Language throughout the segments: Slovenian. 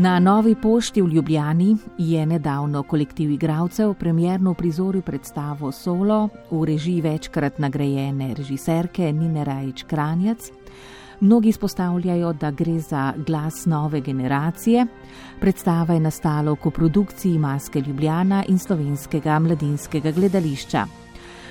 Na novi pošti v Ljubljani je nedavno kolektiv igralcev premjerno prizoril predstavo Solo v režiji večkrat nagrajene režiserke Nine Rajč Kranjac. Mnogi izpostavljajo, da gre za glas nove generacije. Predstava je nastala v koprodukciji Maske Ljubljana in slovenskega mladinskega gledališča.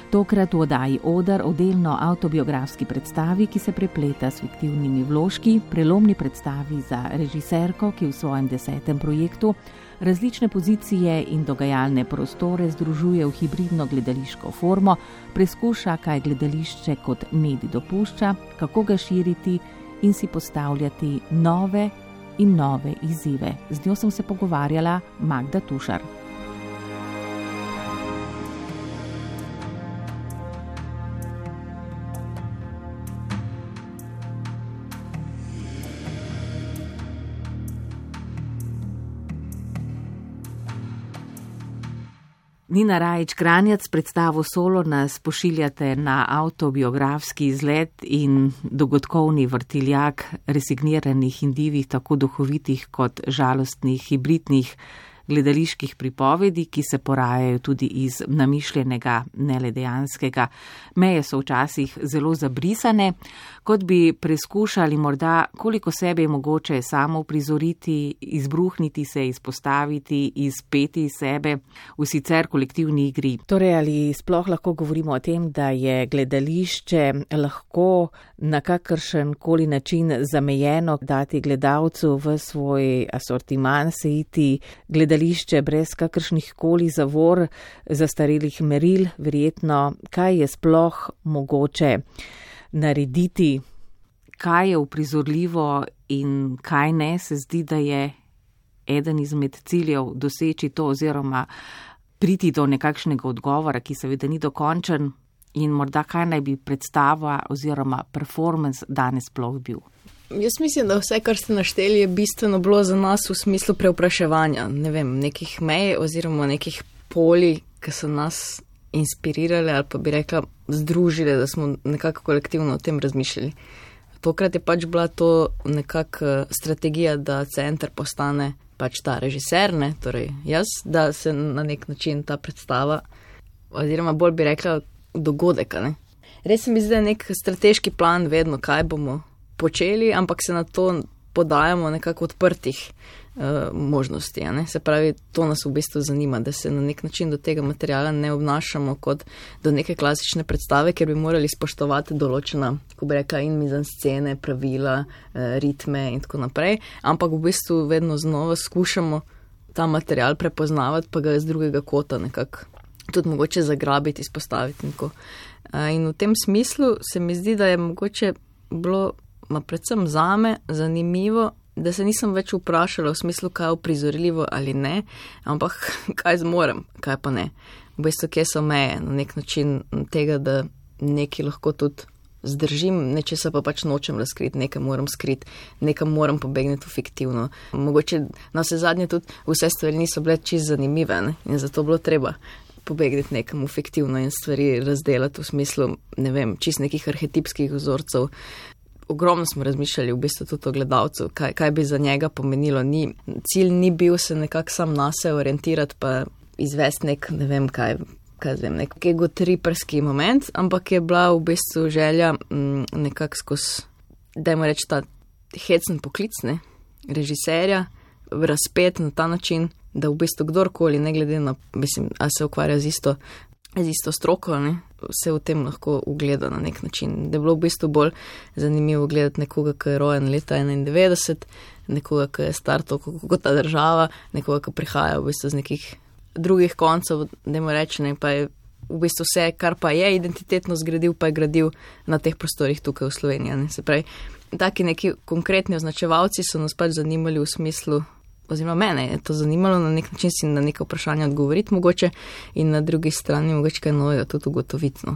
Tokrat v oddaji Odar o delno autobiografski predstavi, ki se prepleta s fiktivnimi vložki, prelomni predstavi za režiserko, ki v svojem desetem projektu različne pozicije in dogajalne prostore združuje v hibridno gledališko formo, preskuša, kaj gledališče kot medij dopušča, kako ga širiti in si postavljati nove in nove izzive. Z njo sem se pogovarjala Magda Tušar. Nina Rajč Kranjac, predstavo Solo nas pošiljate na autobiografski izlet in dogodkovni vrtiljak resigniranih in divih, tako duhovitih kot žalostnih, hibridnih gledaliških pripovedi, ki se porajajo tudi iz namišljenega, ne le dejanskega. Meje so včasih zelo zabrisane, kot bi preskušali morda, koliko sebe je mogoče samo prizoriti, izbruhniti se, izpostaviti, izpeti sebe v sicer kolektivni igri. Torej, ali sploh lahko govorimo o tem, da je gledališče lahko na kakršen koli način zamejeno, dati gledalcu v svoj asortiman, se iti gledališče brez kakršnih koli zavor, zastarelih meril, verjetno, kaj je sploh mogoče narediti, kaj je uprizorljivo in kaj ne, se zdi, da je eden izmed ciljev doseči to oziroma priti do nekakšnega odgovora, ki seveda ni dokončen in morda kaj naj bi predstava oziroma performance danes sploh bil. Jaz mislim, da vse, kar ste našteli, je bistveno bilo za nas v smislu preupraševanja, ne vem, nekih mej oziroma nekih poli, ki so nas inspirirale ali pa bi rekla združile, da smo nekako kolektivno o tem razmišljali. Tokrat je pač bila to nekakšna strategija, da center postane pač ta režiser, ne, torej jaz, da se na nek način ta predstava, oziroma bolj bi rekla dogodek. Ne. Res mi zdi, da je nek strateški plan vedno, kaj bomo počeli, ampak se na to podajamo nekako odprtih uh, možnosti. Se pravi, to nas v bistvu zanima, da se na nek način do tega materijala ne obnašamo kot do neke klasične predstave, ker bi morali spoštovati določena, ko bi rekla, in mizan scene, pravila, uh, ritme in tako naprej, ampak v bistvu vedno znova skušamo ta material prepoznavati, pa ga iz drugega kota nekako tudi mogoče zagrabiti, izpostaviti. Uh, in v tem smislu se mi zdi, da je mogoče bilo, ma predvsem zame, zanimivo da se nisem več vprašala v smislu, kaj je uprizorljivo ali ne, ampak kaj zmorem, kaj pa ne. V bistvu, kje so meje na nek način tega, da nekaj lahko tudi zdržim, nečesa pa pač nočem razkriti, nekaj moram skriti, nekaj moram pobegniti v fiktivno. Mogoče na vse zadnje tudi vse stvari niso bile čist zanimive ne? in zato bilo treba. Pobegniti nekam v fiktivno in stvari razdeliti v smislu, ne vem, čist nekih arhetipskih vzorcev, ogromno smo razmišljali v bistvu tudi o gledalcu, kaj, kaj bi za njega pomenilo. Ni, cilj ni bil se nekako sam na se orientirati, pa izvesti nek, ne vem kaj. Kaj zvem, nek egotriperski moment, ampak je bila v bistvu želja mm, nekako skozi, da jim reče ta hecen poklicne režiserja, razpet na ta način, da v bistvu kdorkoli, ne glede na, mislim, a se ukvarja z isto, z isto stroko, ne, se v tem lahko ugleda na nek način. Da je bilo v bistvu bolj zanimivo gledati nekoga, ki je rojen leta 91, nekoga, ki je star toliko kot ta država, nekoga, ki prihaja v bistvu z nekih drugih koncev, da mu reče, ne pa je v bistvu vse, kar pa je identitetno zgradil, pa je gradil na teh prostorih tukaj v Sloveniji. Ne. Se pravi, taki neki konkretni označevalci so nas pač zanimali v smislu oziroma mene je to zanimalo na nek način si na neka vprašanja odgovoriti mogoče in na drugi strani mogoče kaj novega tudi ugotoviti. No,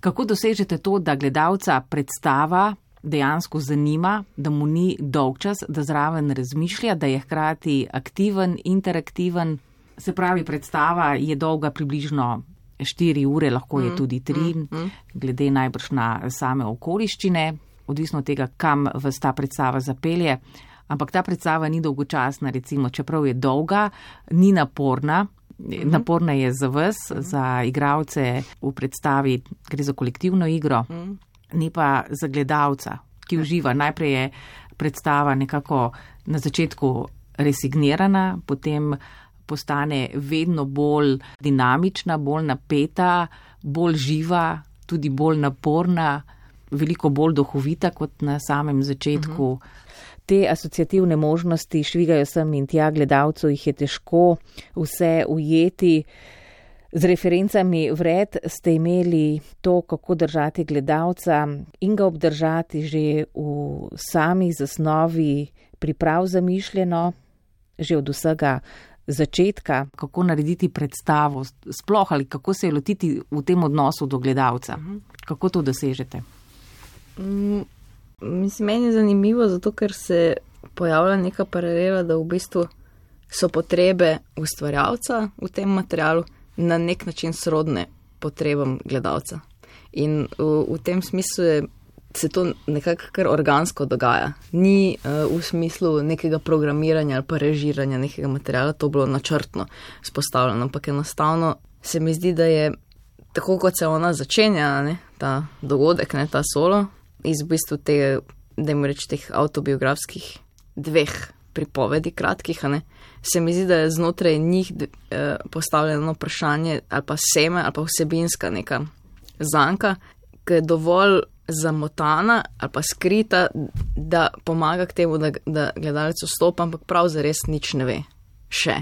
Kako dosežete to, da gledalca predstava dejansko zanima, da mu ni dolg čas, da zraven razmišlja, da je hkrati aktiven, interaktiven. Se pravi, predstava je dolga približno 4 ure, lahko je mm, tudi 3, mm, mm. glede najbrž na same okoliščine, odvisno od tega, kam vas ta predstava zapelje. Ampak ta predstava ni dolgočasna, recimo, čeprav je dolga, ni naporna. Mhm. Naporna je za vas, mhm. za igravce v predstavi, gre za kolektivno igro. Mhm ni pa za gledalca, ki uživa. Najprej je predstava nekako na začetku resignirana, potem postane vedno bolj dinamična, bolj napeta, bolj živa, tudi bolj naporna, veliko bolj duhovita kot na samem začetku. Uh -huh. Te asociativne možnosti švigajo sem in tja gledalcev, jih je težko vse ujeti. Z referencami vred ste imeli to, kako držati gledalca in ga obdržati že v sami zasnovi priprav zamišljeno, že od vsega začetka, kako narediti predstavo, sploh ali kako se je lotiti v tem odnosu do gledalca. Mhm. Kako to dosežete? Mm, mislim, meni je zanimivo, zato ker se pojavlja neka paralela, da v bistvu so potrebe ustvarjalca v tem materialu na nek način srodne potrebam gledalca. In v, v tem smislu je, se to nekako kar organsko dogaja. Ni uh, v smislu nekega programiranja ali pa režiranja nekega materijala, to bilo načrtno spostavljeno, ampak enostavno se mi zdi, da je tako, kot se ona začenja, ne, ta dogodek, ne, ta solo, iz v bistvu tega, da jim reč teh autobiografskih dveh pripovedi, kratkih, ne, se mi zdi, da je znotraj njih eh, postavljeno vprašanje ali pa seme ali pa vsebinska neka zanka, ki je dovolj zamotana ali pa skrita, da pomaga k temu, da, da gledalec vstopa, ampak prav zares nič ne ve. Še.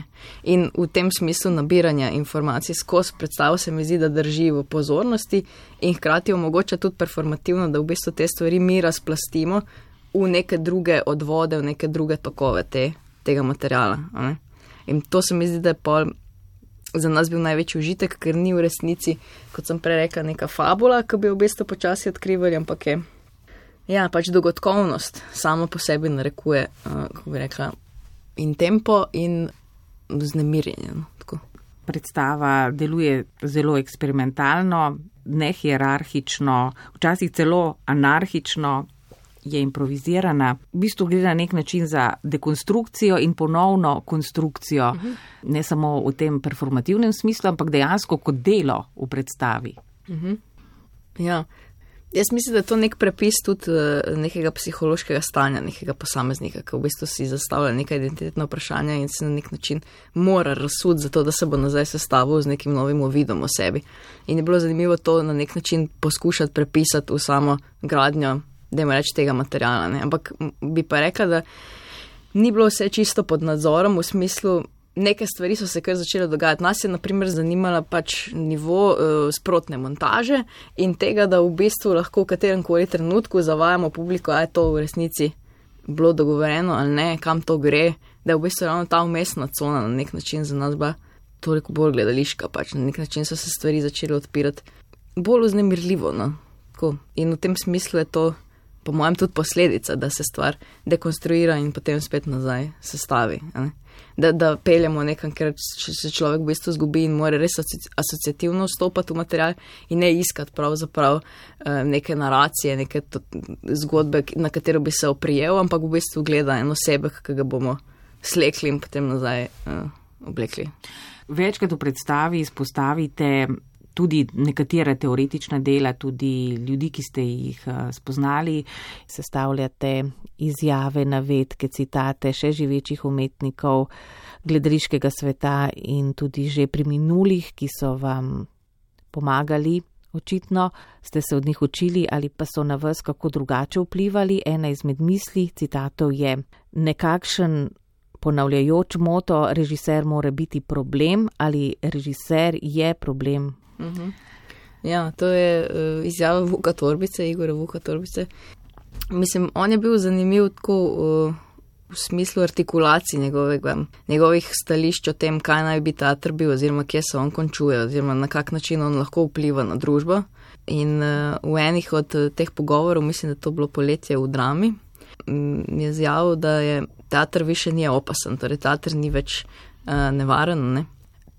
In v tem smislu nabiranja informacij skozi predstavo se mi zdi, da drži v pozornosti in hkrati omogoča tudi performativno, da v bistvu te stvari mi razplastimo v neke druge odvode, v neke druge tokove te tega materijala. In to se mi zdi, da je pol za nas bil največji užitek, ker ni v resnici, kot sem prej rekla, neka fabula, ki bi v bistvu počasi odkrivali, ampak je. Ja, pač dogodkovnost samo po sebi narekuje, uh, kako bi rekla, in tempo in znemirjenje. No, Predstava deluje zelo eksperimentalno, ne hierarhično, včasih celo anarhično, je improvizirana, v bistvu gre na nek način za dekonstrukcijo in ponovno konstrukcijo, uh -huh. ne samo v tem performativnem smislu, ampak dejansko kot delo v predstavi. Uh mhm. -huh. Ja. Jaz mislim, da je to nek prepis tudi uh, nekega psihološkega stanja nekega posameznika, ki v bistvu si zastavlja neka identitetna vprašanja in se na nek način mora razsud za to, da se bo nazaj sestavil z nekim novim uvidom o sebi. In je bilo zanimivo to na nek način poskušati prepisati v samo gradnjo da ima reč tega materijala. Ne. Ampak bi pa rekla, da ni bilo vse čisto pod nadzorom v smislu. Neke stvari so se kar začele dogajati. Nas je, na primer, zanimala pač nivo uh, sprotne montaže in tega, da v bistvu lahko v katerem koli trenutku zavajamo publiko, da je to v resnici bilo dogovoreno ali ne, kam to gre, da je v bistvu ravno ta umestna cona na nek način za nas bila toliko bolj gledališka, pač na nek način so se stvari začele odpirati bolj vznemirljivo. No? In v tem smislu je to po mojem, tudi posledica, da se stvar dekonstruira in potem spet nazaj sestavi. Da, da peljemo nekam, ker se človek v bistvu zgubi in mora res asociativno vstopati v material in ne iskati pravzaprav eh, neke naracije, neke zgodbe, na katero bi se oprijel, ampak v bistvu gleda eno sebe, ki ga bomo slekli in potem nazaj uh, oblekli. Večkrat v predstavi izpostavite tudi nekatera teoretična dela, tudi ljudi, ki ste jih eh, spoznali, sestavljate izjave, navedke, citate še živečih umetnikov gledališkega sveta in tudi že preminulih, ki so vam pomagali. Očitno ste se od njih učili ali pa so na vas kako drugače vplivali. Ena izmed misli citatov je nekakšen ponavljajoč moto, režiser mora biti problem ali režiser je problem Uh mhm. -huh. Ja, to je uh, izjava Vuka Torbice, Igora Vuka Torbice. Mislim, on je bil zanimiv tako uh, v smislu artikulacij njegovega, njegovih stališč o tem, kaj naj bi teater bil, oziroma kje se on končuje, oziroma na kak način on lahko vpliva na družbo. In uh, v enih od teh pogovorov, mislim, da to bilo poletje v drami, um, je zjavil, da je teater više ni opasen, torej teater ni več uh, nevaren, ne?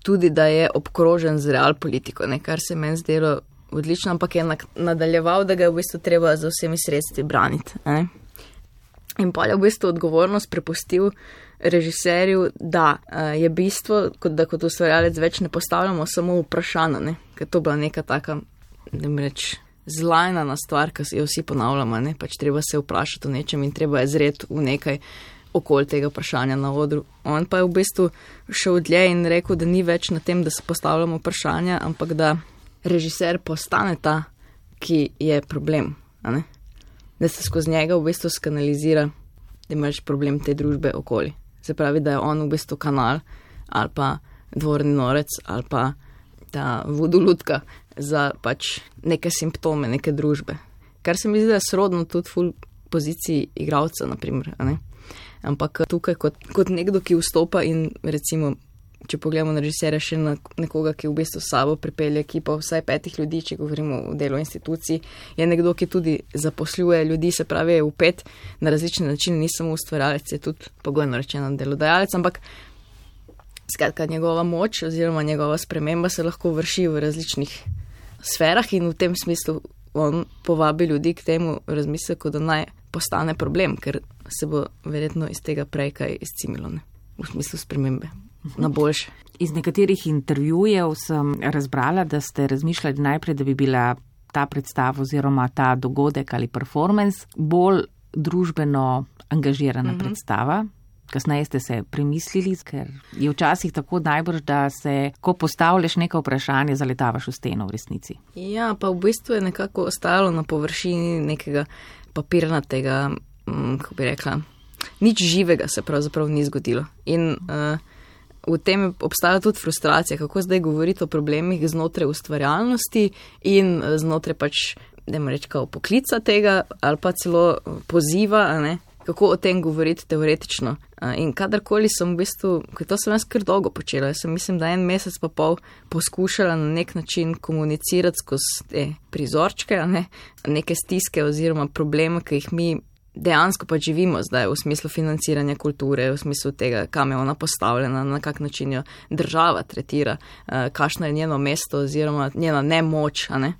Tudi da je obkrožen z real politiko, ne? kar se meni zdelo odlično, ampak je nadaljeval, da ga je v bistvu treba z vsemi sredstvi braniti. Ne? In pa je v bistvu odgovornost prepustil režiserju, da uh, je bistvo, kot da kot ustvarjalec več ne postavljamo samo vprašanja, ker to bila neka taka, da mi reč, zlajna stvar, ki jo vsi ponavljamo, ne? pač treba se vprašati o nečem in treba je zred v nekaj okoli tega vprašanja na odru. On pa je v bistvu šel dlje in rekel, da ni več na tem, da se postavljamo vprašanja, ampak da režiser postane ta, ki je problem. Da se skozi njega v bistvu skanalizira, da imaš problem te družbe okoli. Se pravi, da je on v bistvu kanal ali pa dvorni norec ali pa ta vodolutka za pač neke simptome neke družbe. Kar se mi zdi, da je srodno tudi v poziciji igralca, naprimer. Ampak tukaj kot, kot nekdo, ki vstopa in recimo če pogledamo na režiserja, še na nekoga, ki v bistvu sabo pripelje ekipo vsaj petih ljudi, če govorimo o delu institucij, je nekdo, ki tudi zaposluje ljudi, se pravi, je upet na različne načine, ni samo ustvarjalec, je tudi pogojno rečeno delodajalec, ampak skratka njegova moč oziroma njegova sprememba se lahko vrši v različnih sferah in v tem smislu on povabi ljudi k temu razmisleku, da naj postane problem, ker se bo verjetno iz tega prej kaj izcimilo, ne? v smislu spremembe na boljše. Iz nekaterih intervjujev sem razbrala, da ste razmišljali najprej, da bi bila ta predstava oziroma ta dogodek ali performance bolj družbeno angažirana mhm. predstava. Kasneje ste se premislili, ker je včasih tako najbrž, da se, ko postavljaš neko vprašanje, zaletavaš v steno v resnici. Ja, pa v bistvu je nekako ostalo na površini nekega papirnatega, mm, kako bi rekla, nič živega se pravzaprav ni zgodilo. In uh, v tem obstaja tudi frustracija, kako zdaj govoriti o problemih znotraj ustvarjalnosti in eh, znotraj pač, da me rečem, poklica tega ali pa celo poziva, kako o tem govoriti teoretično. In kadarkoli sem v bistvu, ker to sem jaz kar dolgo počela, jaz sem mislim, da en mesec pa pol poskušala na nek način komunicirati skozi te prizorčke, ne? neke stiske oziroma probleme, ki jih mi dejansko pa živimo zdaj v smislu financiranja kulture, v smislu tega, kam je ona postavljena, na kak način jo država tretira, uh, kakšno je njeno mesto oziroma njena nemoč. Ne?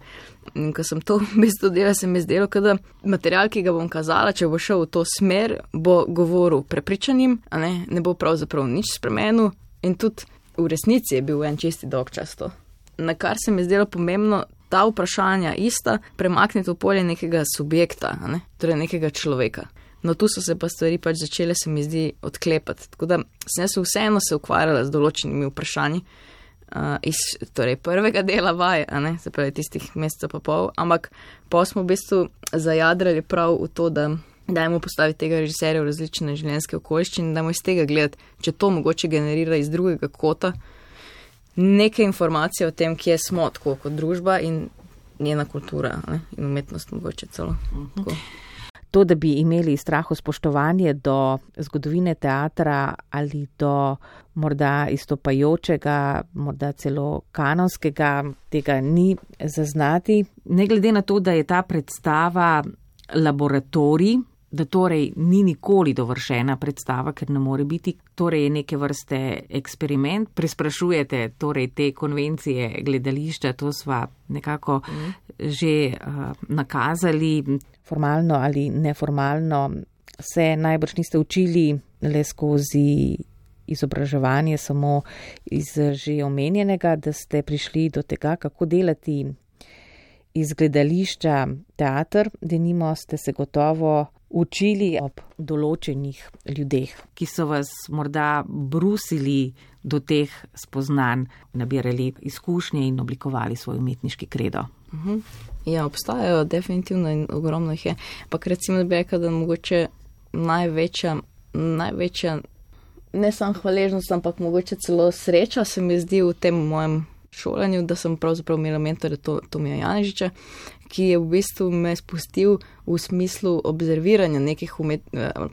In ko sem to v bistvu delala, se mi je zdelo, da material, ki ga bom kazala, če bo šel v to smer, bo govoril prepričanim, ne? ne bo pravzaprav nič spremenil in tudi v resnici je bil en čisti dolg čas to. Na kar se mi je zdelo pomembno, ta vprašanja ista premakniti v polje nekega subjekta, ne? torej nekega človeka. No, tu so se pa stvari pač začele, se mi zdi, odklepati. Tako da sem se vseeno se ukvarjala z določenimi vprašanji uh, iz torej prvega dela vaje, se pravi tistih mesecev pa pol, ampak pa smo v bistvu zajadrali prav v to, da dajmo postaviti tega režiserja v različne življenjske okoliščine in dajmo iz tega gledati, če to mogoče generira iz drugega kota neke informacije o tem, kje smo tako kot družba in njena kultura ne? in umetnost mogoče celo. Tako. To, da bi imeli straho spoštovanje do zgodovine teatra ali do morda izstopajočega, morda celo kanonskega, tega ni zaznati. Ne glede na to, da je ta predstava laboratorij, da torej ni nikoli dovršena predstava, ker ne more biti, torej je neke vrste eksperiment, presprašujete torej te konvencije gledališča, to sva nekako mm. že uh, nakazali, formalno ali neformalno, se najbrž niste učili le skozi izobraževanje samo iz že omenjenega, da ste prišli do tega, kako delati iz gledališča teater, da nimo ste se gotovo učili ob določenih ljudeh, ki so vas morda brusili do teh spoznanj, nabirali izkušnje in oblikovali svoj umetniški kredo. Mhm. Ja, obstajajo definitivno in ogromno jih je. Pa recimo, bi rekla, da mogoče največja, največja, ne samo hvaležnost, ampak mogoče celo sreča se mi zdi v tem mojem šolanju, da sem pravzaprav imela mentorja to, Tomija Janežiča, ki je v bistvu me spustil v smislu observiranja nekih umet,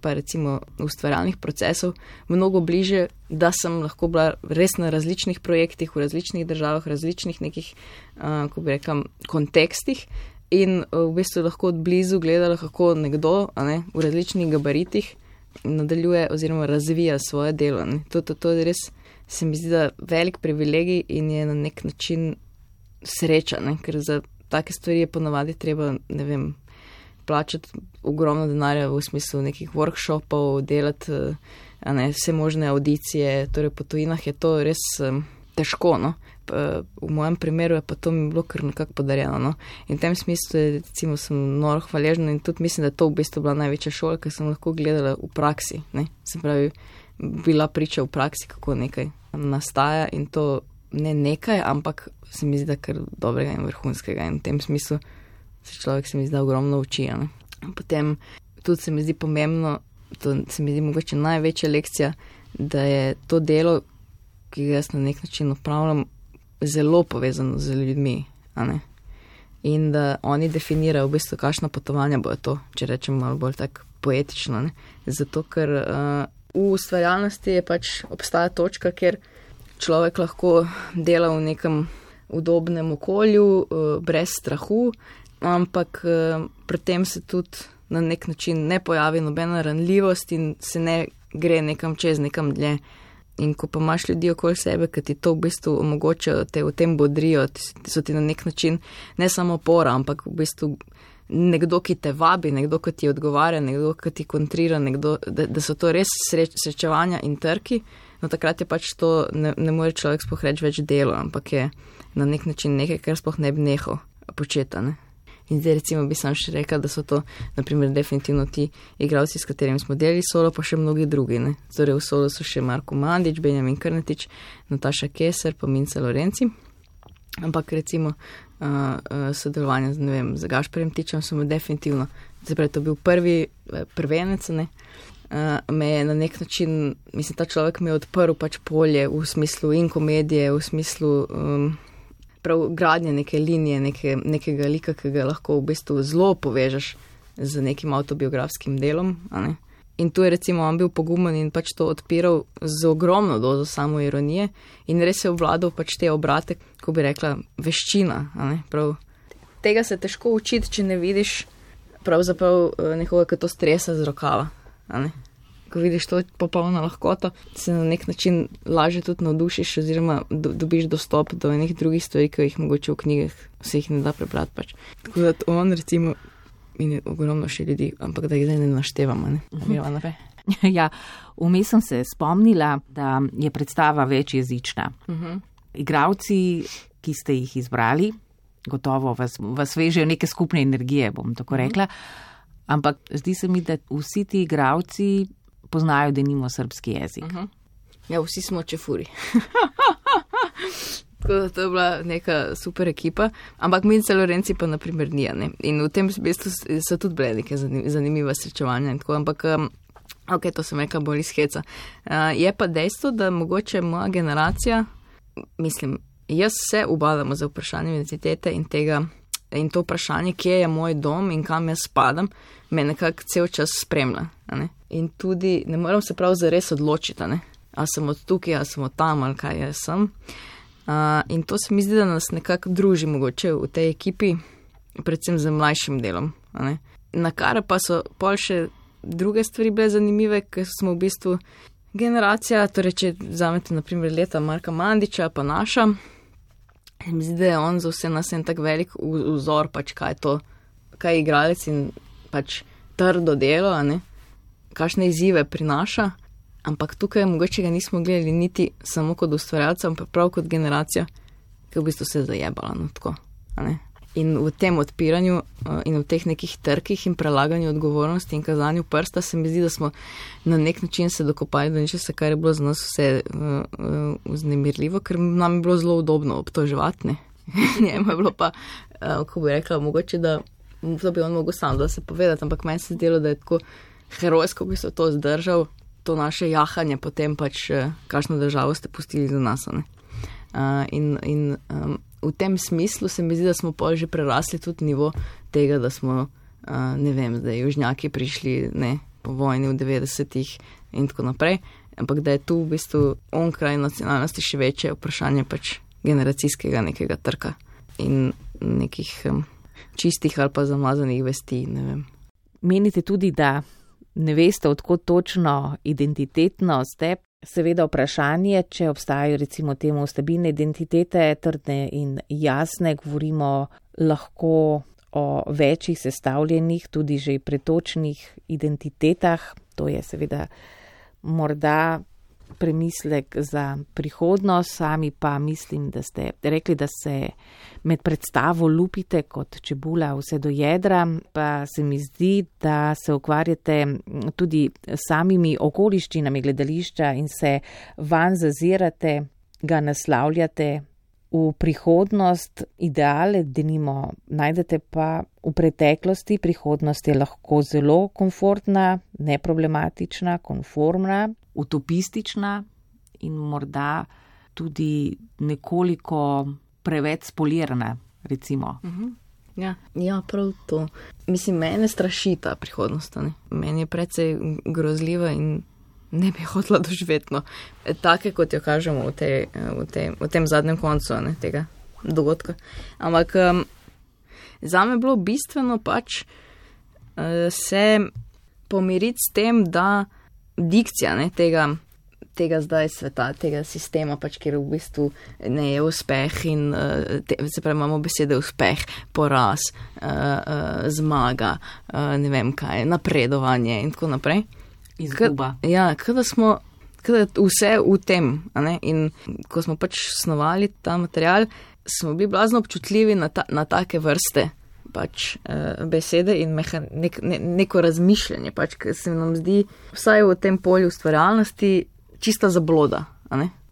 pa recimo ustvarjalnih procesov mnogo bliže, da sem lahko bila res na različnih projektih, v različnih državah, različnih nekih, ko bi rekla, kontekstih. In v bistvu lahko od blizu gledala, kako nekdo ne, v različnih gabaritih nadaljuje oziroma razvija svoje delo. To, to, to je res se mi zdi, da velik privilegij in je na nek način sreča, ne? ker za take stvari je ponavadi treba, ne vem, plačati ogromno denarja v smislu nekih workshopov, delati ne, vse možne audicije, torej po tujinah je to res um, težko. No? V mojem primeru je pa to mi bilo kar nekako podarjeno. No? In v tem smislu je, recimo, sem noro hvaležna in tudi mislim, da je to v bistvu bila največja šola, ker sem lahko gledala v praksi. Ne? Se pravi, bila priča v praksi, kako nekaj nastaja in to ne nekaj, ampak se mi zdi, da kar dobrega in vrhunskega in v tem smislu se človek se mi zdi ogromno uči. Ne? Potem tudi se mi zdi pomembno, to se mi zdi mogoče največja lekcija, da je to delo, ki ga jaz na nek način upravljam, zelo povezano z ljudmi. In da oni definirajo v bistvu, kakšno potovanje bo to, če rečem malo bolj tako poetično. Ne? Zato, ker uh, v ustvarjalnosti je pač obstaja točka, kjer človek lahko dela v nekem udobnem okolju, eh, brez strahu, ampak eh, pri tem se tudi na nek način ne pojavi nobena ranljivost in se ne gre nekam čez, nekam dlje. In ko pa imaš ljudi okoli sebe, ki ti to v bistvu omogočajo, te v tem bodrijo, so ti na nek način ne samo opora, ampak v bistvu nekdo, ki te vabi, nekdo, ki ti odgovarja, nekdo, ki ti kontrira, nekdo, da, da so to res sreč, srečevanja in trki, no takrat je pač to, ne, ne more človek sploh reči več delo, ampak je na nek način nekaj, kar sploh ne bi nehal početi. Ne? In zdaj recimo bi sam še rekel, da so to, naprimer, definitivno ti igravci, s katerimi smo delili solo, pa še mnogi drugi. Ne? Torej v solo so še Marko Mandič, Benjamin Krnetič, Nataša Keser, pa Mince Lorenci. Ampak recimo uh, uh, sodelovanje z, z Gašperjem Tičem smo definitivno, zdaj to bil prvi prvenec, ne, uh, me je na nek način, mislim, ta človek mi je odprl pač polje v smislu in komedije, v smislu um, prav gradnje neke linije, neke, nekega lika, ki ga lahko v bistvu zelo povežeš z nekim autobiografskim delom. In tu je recimo on bil pogumen in pač to odpiral z ogromno dozo samo ironije in res je obvladal pač te obrate, ko bi rekla, veščina. Tega se težko učiti, če ne vidiš pravzaprav eh, nekoga, ki to stresa z rokava. Ko vidiš to popolno lahkoto, se na nek način lažje tudi navdušiš oziroma do, dobiš dostop do enih drugih stvari, ki jih mogoče v knjigah se jih ne da prebrati. Pač. Tako da on recimo in je ogromno še ljudi, ampak da jih zdaj ne naštevamo. Ne? Uh -huh. ja, vmes sem se spomnila, da je predstava večjezična. Uh -huh. Igravci, ki ste jih izbrali, gotovo vas, vas vežejo neke skupne energije, bom tako rekla. Uh -huh. Ampak zdi se mi, da vsi ti igravci poznajo, da nimo srpski jezik. Uh -huh. Ja, vsi smo čefuri. Tako da to je bila neka super ekipa, ampak mi in Lorenci pa naprimer nijane. In v tem smislu so tudi bile neke zanimive srečevanja in tako, ampak. Um, Ok, to sem rekla bolj iz heca. Uh, je pa dejstvo, da mogoče moja generacija, mislim, jaz se ubadam za vprašanje identitete in tega, in to vprašanje, kje je moj dom in kam jaz spadam, me nekako cel čas spremlja. In tudi ne morem se prav zares odločiti, ali sem od tukaj, ali sem od tam, ali kaj jaz sem. Uh, in to se mi zdi, da nas nekako druži mogoče v tej ekipi, predvsem z mlajšim delom. Na kar pa so pol še druge stvari bile zanimive, ker smo v bistvu generacija, torej če vzamete naprimer leta Marka Mandiča, pa naša, mi zdi, da je on za vse nas en tak velik vzor, pač kaj je to, kaj je igralec in pač trdo delo, kakšne izzive prinaša ampak tukaj mogoče ga nismo gledali niti samo kot ustvarjalca, ampak prav kot generacija, ki je v bistvu se zajebala na no, tako. In v tem odpiranju uh, in v teh nekih trkih in prelaganju odgovornosti in kazanju prsta se mi zdi, da smo na nek način se dokopali do nečesa, kar je bilo za nas vse vznemirljivo, uh, uh, ker nam je bilo zelo udobno obtoževati. Njemu je bilo pa, kako bi rekla, mogoče, da to bi on mogel sam da se povedati, ampak meni se zdelo, da je tako herojsko, bi se to zdržal, to naše jahanje, potem pač, eh, kakšno državo ste pustili za nas. Uh, in in um, v tem smislu se mi zdi, da smo pa že prerasli tudi nivo tega, da smo, uh, ne vem, da južnjaki prišli ne, po vojni v 90-ih in tako naprej, ampak da je tu v bistvu onkraj nacionalnosti še večje vprašanje pač generacijskega nekega trka in nekih um, čistih ali pa zamazanih vesti, ne vem. Menite tudi, da ne veste, odkot točno identitetno ste. Seveda vprašanje, če obstajajo recimo temu stabilne identitete, trdne in jasne, govorimo lahko o večjih sestavljenih, tudi že pretočnih identitetah. To je seveda morda premislek za prihodnost, sami pa mislim, da ste rekli, da se med predstavo lupite kot čebula vse do jedra, pa se mi zdi, da se ukvarjate tudi samimi okoliščinami gledališča in se van zazirate, ga naslavljate. V prihodnost, ideale, da nimo najdete pa v preteklosti, prihodnost je lahko zelo komfortna, neproblematična, konformna, utopistična in morda tudi nekoliko preveč spolirana, recimo. Uh -huh. Ja, ja, prav to. Mislim, mene straši ta prihodnost. Ne? Meni je precej grozljiva in ne bi hotela doživeti. No. Take, kot jo kažemo v, te, v, te, v tem zadnjem koncu ne, tega dogodka. Ampak um, za me je bilo bistveno pač uh, se pomiriti s tem, da dikcija ne, tega, tega zdaj sveta, tega sistema, pač, kjer v bistvu ne je uspeh in uh, te, se pravi, imamo besede uspeh, poraz, uh, uh, zmaga, uh, ne vem kaj, napredovanje in tako naprej. Izguba. K, ja, kada smo. Vse v tem. In ko smo pač snovali ta material, smo bili blazno občutljivi na, ta, na take vrste pač, uh, besede in mehan, nek, ne, neko razmišljanje, pač, ki se nam zdi, vsaj v tem polju ustvarjalnosti, čista zabloda.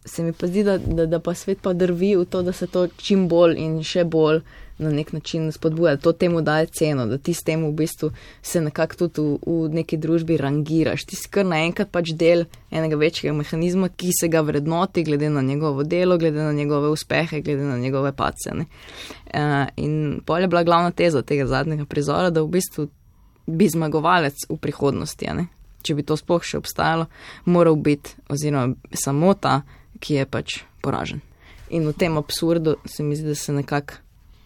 Se mi pa zdi, da, da, da pa svet pa drvi v to, da se to čim bolj in še bolj na nek način spodbuja, to temu daje ceno, da ti s tem v bistvu se nekako tudi v, v neki družbi rangiraš. Ti si kar naenkrat pač del enega večjega mehanizma, ki se ga vrednoti glede na njegovo delo, glede na njegove uspehe, glede na njegove pace. Uh, in pol je bila glavna teza tega zadnjega prizora, da v bistvu bi zmagovalec v prihodnosti, če bi to sploh še obstajalo, moral biti oziroma samo ta, ki je pač poražen. In v tem absurdu se mi zdi, da se nekako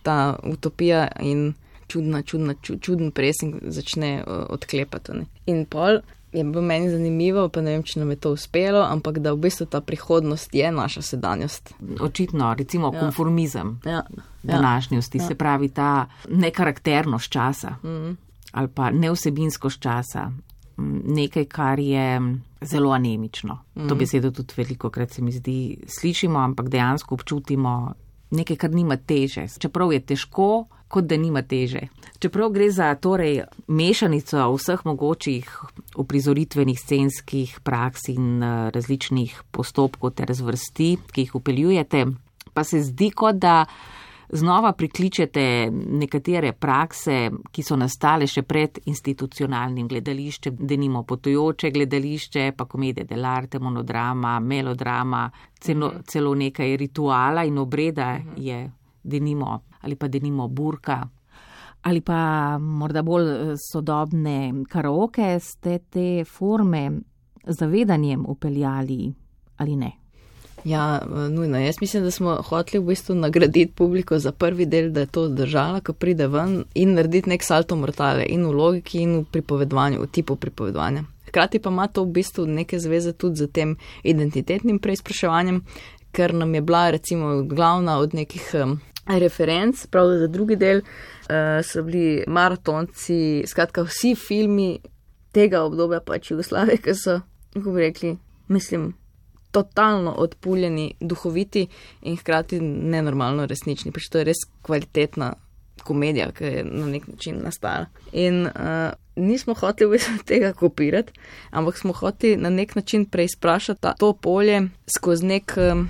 ta utopija in čudna, čudna, čuden presing začne uh, odklepati. Ne. In pol je bilo meni zanimivo, pa ne vem, če nam je to uspelo, ampak da v bistvu ta prihodnost je naša sedanjost. Očitno, recimo ja. konformizem ja. današnjosti, ja. se pravi ta nekarakternost časa mm -hmm. ali pa neosebinskost časa. Nekaj, kar je zelo anemično. Mm -hmm. To besedo tudi veliko krat se mi zdi slišimo, ampak dejansko občutimo nekaj, kar nima teže. Čeprav je težko, kot da nima teže. Čeprav gre za torej mešanico vseh mogočih uprizoritvenih scenskih praks in eh, različnih postopkov ter zvrsti, ki jih upeljujete, pa se zdi, kot da znova prikličete nekatere prakse, ki so nastale še pred institucionalnim gledališčem, denimo potujoče gledališče, pa komedije delarte, monodrama, melodrama, celo, celo nekaj rituala in obreda je denimo ali pa denimo burka. Ali pa morda bolj eh, sodobne karaoke ste te forme zavedanjem upeljali ali ne? Ja, nujno. Jaz mislim, da smo hoteli v bistvu nagraditi publiko za prvi del, da je to zdržala, ko pride ven in narediti nek salto mortale in v logiki in v pripovedovanju, v tipu pripovedovanja. Hkrati pa ima to v bistvu neke zveze tudi z tem identitetnim preizpraševanjem, ker nam je bila recimo glavna od nekih um, referenc, prav za drugi del uh, so bili maratonci, skratka vsi filmi tega obdobja pač Jugoslavije, ki so, kako bi rekli, mislim, totalno odpuljeni, duhoviti in hkrati nenormalno resnični. Pač to je res kvalitetna komedija, ki je na nek način nastala. In uh, nismo hoteli v bistvu tega kopirati, ampak smo hoteli na nek način preizprašati to polje skozi nek, um,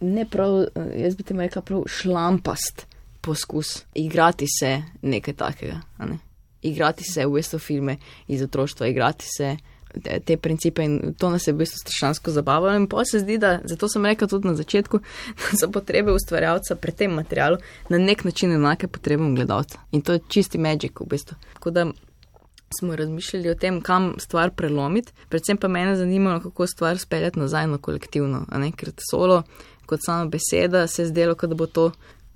ne prav, uh, jaz bi temu rekla, prav šlampast poskus igrati se nekaj takega. Ne? Igrati se v bistvu filme iz otroštva, igrati se te, principe in to nas je v bistvu strašansko zabavalo. In pa se zdi, da zato sem rekel tudi na začetku, da so potrebe ustvarjalca pri tem materialu na nek način enake potrebam gledalca. In to je čisti magic v bistvu. Tako da smo razmišljali o tem, kam stvar prelomiti, predvsem pa mene zanimalo, kako stvar speljati nazaj na kolektivno, a ne ker solo, kot sama beseda, se je zdelo, da bo to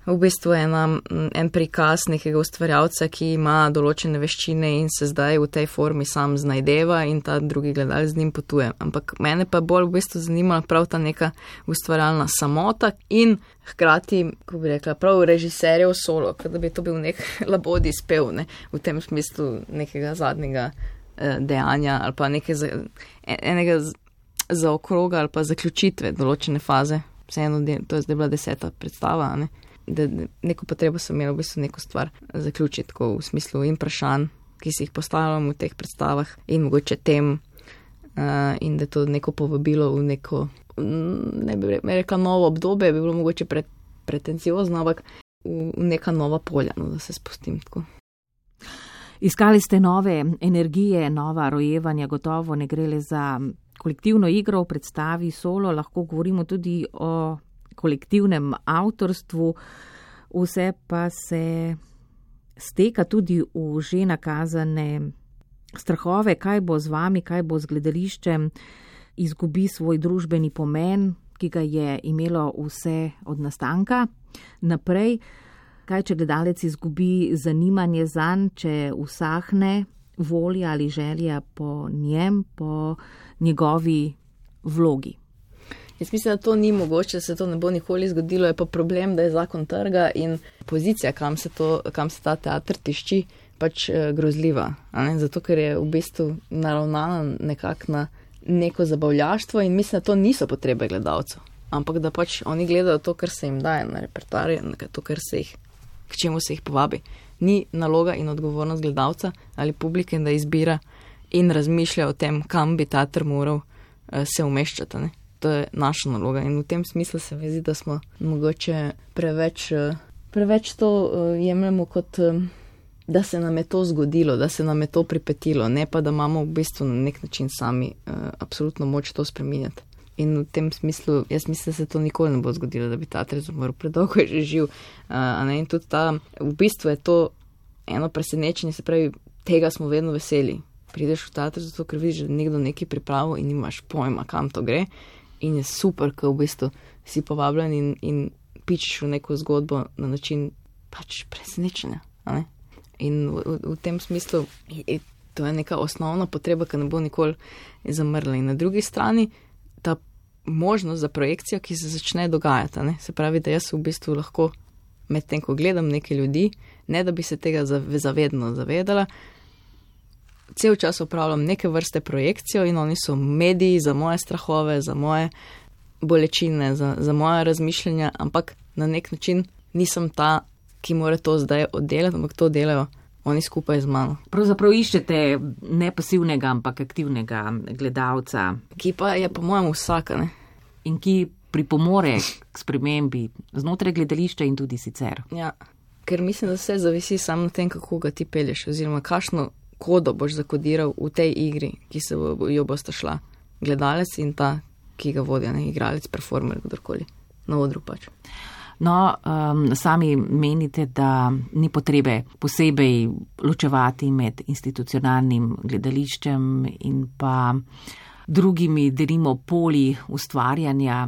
v bistvu ena, en prikaz nekega ustvarjalca, ki ima določene veščine in se zdaj v tej formi sam znajdeva in ta drugi gledalec z njim potuje. Ampak mene pa bolj v bistvu zanima prav ta neka ustvarjalna samota in hkrati, ko bi rekla, prav režiserjev solo, da bi to bil nek labodi spev, ne, v tem smislu nekega zadnjega eh, dejanja ali pa nekaj za, enega za okroga ali pa zaključitve določene faze. Vseeno, to je zdaj bila deseta predstava. Ne da neko potrebo sem imel v bistvu neko stvar zaključiti, tako v smislu in vprašanj, ki si jih postavljam v teh predstavah in mogoče tem, uh, in da to neko povabilo v neko, ne bi rekla novo obdobje, bi bilo mogoče pre, pretenciozno, ampak v, v neka nova polja, no, da se spustim tako. Iskali ste nove energije, nova rojevanja, gotovo ne gre le za kolektivno igro v predstavi solo, lahko govorimo tudi o kolektivnem avtorstvu, vse pa se steka tudi v že nakazane strahove, kaj bo z vami, kaj bo z gledališčem, izgubi svoj družbeni pomen, ki ga je imelo vse od nastanka naprej. Kaj, če gledalec izgubi zanimanje zanj, če usahne volja ali želja po njem, po njegovi vlogi. Jaz mislim, da to ni mogoče, da se to ne bo nikoli zgodilo, je pa problem, da je zakon trga in pozicija, kam se, to, kam se ta teater tišči, pač eh, grozljiva. Zato, ker je v bistvu naravnana nekako na neko zabavljaštvo in mislim, da to niso potrebe gledalcev, ampak da pač oni gledajo to, kar se jim daje na repertoarje, to, kar se jih, k čemu se jih povabi. Ni naloga in odgovornost gledalca ali publike, da izbira in razmišlja o tem, kam bi teater moral uh, se umeščati. Ne? To je naša naloga. In v tem smislu se mi zdi, da smo mogoče preveč, eh, preveč to uh, jemljemo kot, um, da se nam je to zgodilo, da se nam je to pripetilo, ne pa da imamo v bistvu na nek način sami uh, absolutno moč to spreminjati. In v tem smislu, jaz mislim, da se to nikoli ne bo zgodilo, da bi ta trez umrl, predolgo je že živ. Uh, ta, v bistvu je to eno presenečenje, se pravi, tega smo vedno veseli. Prideš v teater, zato ker vidiš, da nekdo nekaj pripravil in imaš pojma, kam to gre in je super, ker v bistvu si povabljen in, in pičeš v neko zgodbo na način pač presenečenja. In v, v, v tem smislu je to je neka osnovna potreba, ki ne bo nikoli zamrla. In na drugi strani ta možnost za projekcijo, ki se začne dogajati. Se pravi, da jaz v bistvu lahko medtem, ko gledam neke ljudi, ne da bi se tega zavedno zavedala, cel čas upravljam neke vrste projekcijo in oni so mediji za moje strahove, za moje bolečine, za, za moje razmišljanja, ampak na nek način nisem ta, ki mora to zdaj oddelati, ampak to delajo oni skupaj z mano. Pravzaprav iščete ne pasivnega, ampak aktivnega gledalca. Ki pa je po mojem vsaka. Ne? In ki pripomore k spremembi znotraj gledališča in tudi sicer. Ja. Ker mislim, da vse zavisi samo na tem, kako ga ti pelješ, oziroma kakšno kodo boš zakodiral v tej igri, ki se jo boste šla. Gledalec in ta, ki ga vodi, ne igralec, performer, kdorkoli, na odru pač. No, um, sami menite, da ni potrebe posebej ločevati med institucionalnim gledališčem in pa drugimi, delimo, poli ustvarjanja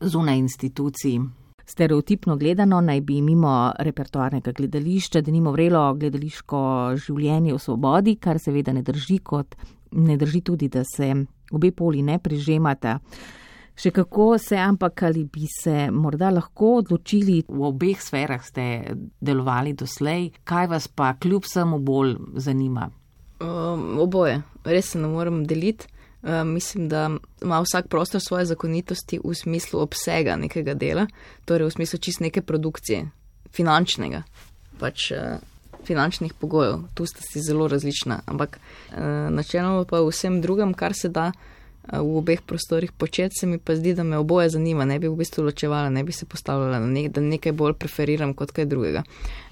zunaj institucij. Stereotipno gledano naj bi mimo repertoarnega gledališča, da nimo vrelo gledališko življenje v svobodi, kar seveda ne drži, kot ne drži tudi, da se obe poli ne prežemata. Še kako se, ampak ali bi se morda lahko odločili, v obeh sferah ste delovali doslej, kaj vas pa kljub samo bolj zanima? Um, oboje, res se ne morem deliti. Eh, mislim, da ima vsak prostor svoje zakonitosti v smislu obsega nekega dela, torej v smislu čist neke produkcije, finančnega, pač uh, finančnih pogojev. Tu sta si zelo različna, ampak uh, načeloma pa vsem drugem, kar se da v obeh prostorih početi, se mi pa zdi, da me oboje zanima, ne bi v bistvu ločevala, ne bi se postavljala nek, da nekaj bolj preferiram kot kaj drugega.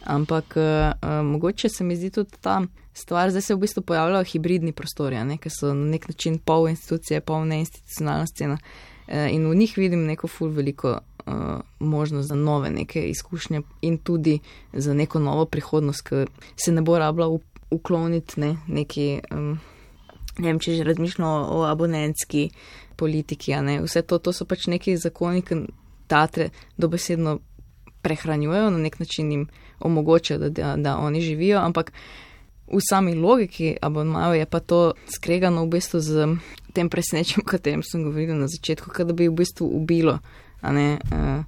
Ampak uh, mogoče se mi zdi tudi ta stvar, zdaj se v bistvu pojavljajo hibridni prostori, ne, ki so na nek način pol institucije, pol neinstitucionalna scena uh, in v njih vidim neko ful veliko. Uh, možnost za nove neke izkušnje in tudi za neko novo prihodnost, ki se ne bo rabila ukloniti ne, neki um, ne vem, če že razmišljamo o abonentski politiki, vse to, to so pač neki zakoni, ki teatre dobesedno prehranjujejo, na nek način jim omogočajo, da, da, da oni živijo, ampak v sami logiki abonmajo je pa to skregano v bistvu z tem presenečenjem, o katerem sem govorila na začetku, da bi v bistvu ubilo ne, uh,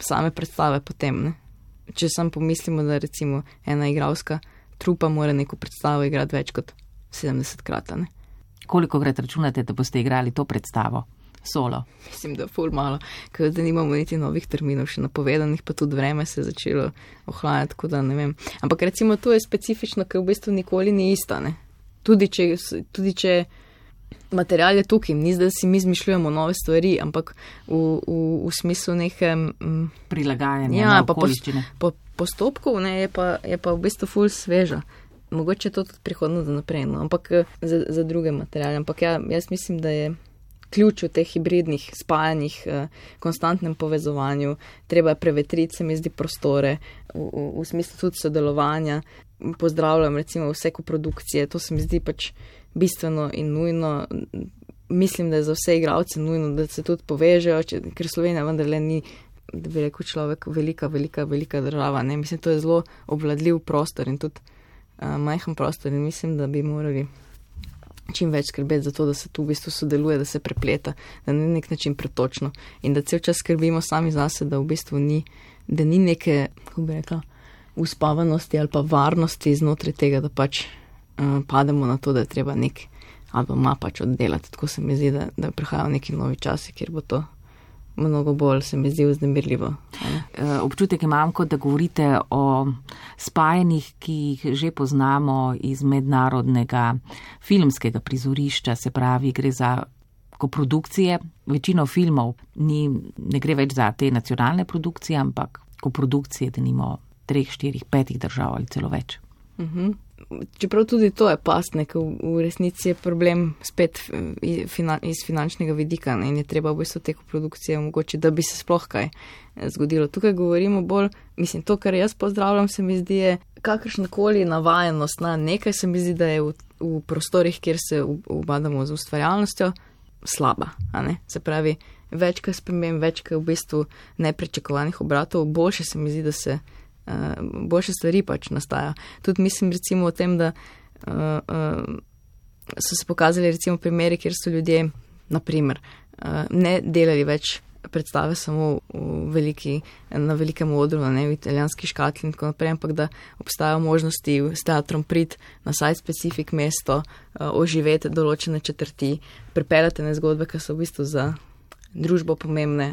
same predstave potem. Ne. Če sam pomislimo, da recimo ena igralska trupa mora neko predstavo igrati več kot 70 krat. Ne. Koliko krat računate, da boste igrali to predstavo? Solo. Mislim, da ful malo, ker da nimamo niti novih terminov še napovedanih, pa tudi vreme se je začelo ohlajati, tako da ne vem. Ampak recimo to je specifično, ker v bistvu nikoli ni ista, ne. Tudi če, tudi če material je tukaj, ni zdaj, da si mi izmišljujemo nove stvari, ampak v, v, v smislu neke. Mm, Prilagajanja. Ja, pa po, po postopku ne, je, pa, je pa v bistvu ful sveža mogoče to tudi prihodno za naprej, no, ampak eh, za, za druge materijale. Ampak ja, jaz mislim, da je ključ v teh hibridnih spajanjih, eh, konstantnem povezovanju, treba je prevetriti, se mi zdi, prostore, v, v, v smislu tudi sodelovanja. Pozdravljam recimo vse koprodukcije, to se mi zdi pač bistveno in nujno. Mislim, da je za vse igralce nujno, da se tudi povežejo, če, ker Slovenija vendarle ni, da bi rekel človek, velika, velika, velika država. Ne? Mislim, to je zelo obvladljiv prostor in tudi majhen prostor in mislim, da bi morali čim več skrbeti za to, da se tu v bistvu sodeluje, da se prepleta, da ni nek način pretočno in da cel čas skrbimo sami zase, da v bistvu ni, da ni neke, kako bi rekla, uspavanosti ali pa varnosti znotraj tega, da pač uh, pademo na to, da je treba nek ali pa ma pač oddelati. Tako se mi zdi, da, da prihajajo neki novi časi, kjer bo to mnogo bolj se mi zdi vznemirljivo. Eh, občutek imam, kot da govorite o spajanjih, ki jih že poznamo iz mednarodnega filmskega prizorišča, se pravi, gre za koprodukcije. Večino filmov ni, ne gre več za te nacionalne produkcije, ampak koprodukcije, da nimo treh, štirih, petih držav ali celo več. Uh mhm. -huh čeprav tudi to je pastnek, v, v resnici je problem spet iz finančnega vidika ne, in je treba v bistvu teko produkcije omogočiti, da bi se sploh kaj eh, zgodilo. Tukaj govorimo bolj, mislim, to, kar jaz pozdravljam, se mi zdi, je kakršnakoli navajenost na nekaj, se mi zdi, da je v, v prostorih, kjer se ubadamo z ustvarjalnostjo, slaba. Se pravi, več kaj spremem, več kaj v bistvu nepričakovanih obratov, boljše se mi zdi, da se uh, boljše stvari pač nastajajo. Tudi mislim recimo o tem, da uh, uh, so se pokazali recimo primeri, kjer so ljudje, naprimer, uh, ne delali več predstave samo veliki, na velikem odru, ne v italijanski škatli in tako naprej, ampak da obstajajo možnosti s teatrom prid na saj specifik mesto, oživeti določene četrti, pripeljati ne zgodbe, ki so v bistvu za družbo pomembne,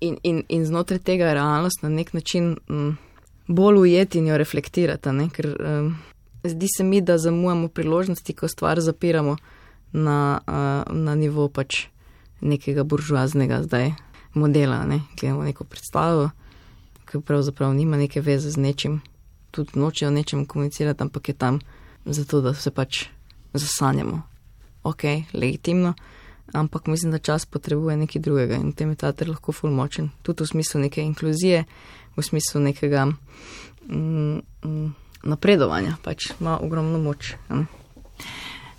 in, in, in znotraj tega realnost na nek način m, mm, bolj ujeti in jo reflektirati. Ne? Ker um, zdi se mi, da zamujamo priložnosti, ko stvar zapiramo na, uh, na nivo pač nekega buržuaznega zdaj modela. Ne? Gledamo neko predstavo, ki pravzaprav nima neke veze z nečim, tudi noče o nečem komunicirati, ampak je tam zato, da se pač zasanjamo. Ok, legitimno ampak mislim, da čas potrebuje nekaj drugega in tem je teater lahko ful močen. Tudi v smislu neke inkluzije, v smislu nekega mm, mm, napredovanja, pač ima ogromno moč. Ja.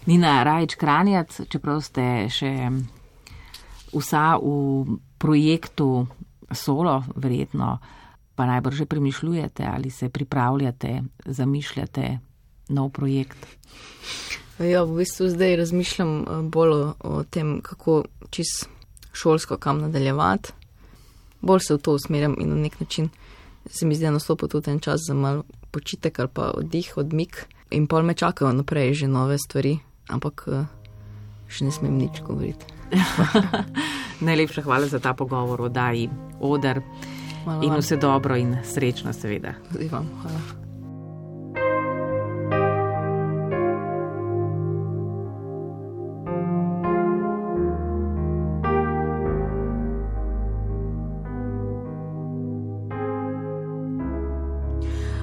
Nina Rajč Kranjac, čeprav ste še vsa v projektu solo, verjetno pa najbrž že premišljujete ali se pripravljate, zamišljate nov projekt. Ja, v bistvu zdaj razmišljam eh, bolj o, o tem, kako čez šolsko kam nadaljevati. Bolj se v to usmerjam in na nek način se mi zdi, da nastopa tudi en čas za malo počitek ali pa oddih, odmik. In pol me čakajo naprej že nove stvari, ampak eh, še ne smem nič govoriti. Najlepša hvala za ta pogovor, oddaji Odar. In vse dobro in srečno, seveda. Tudi vam. Hvala.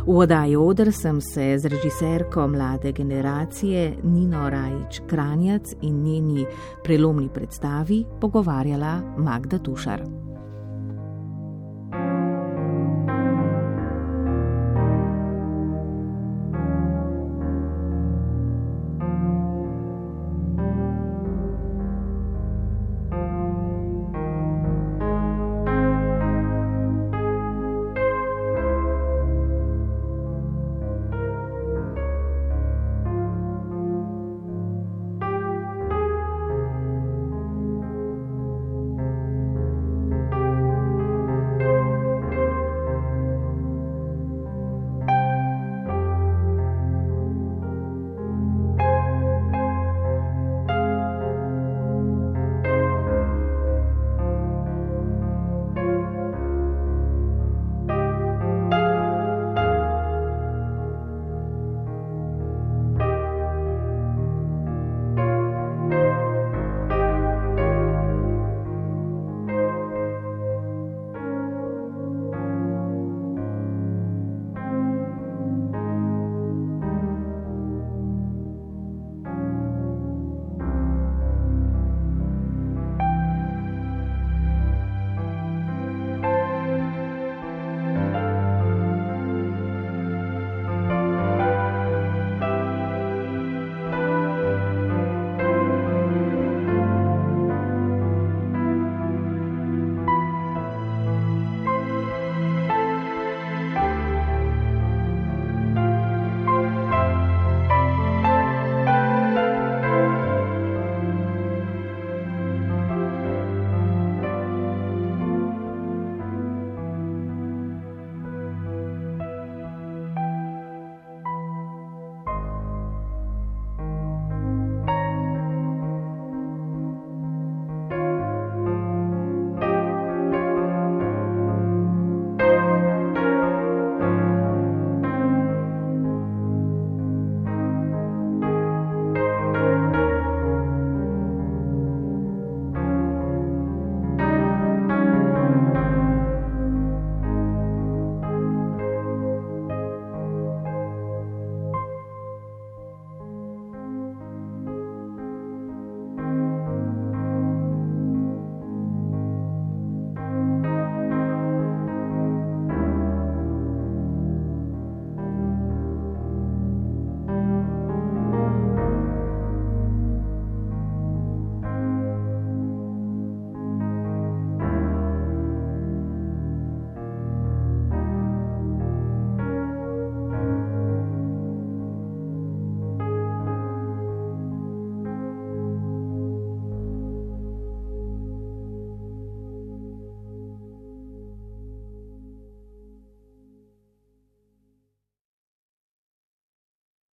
V oddaji Odr sem se z režiserko mlade generacije Nino Rajič Kranjac in njeni prelomni predstavi pogovarjala Magda Tušar.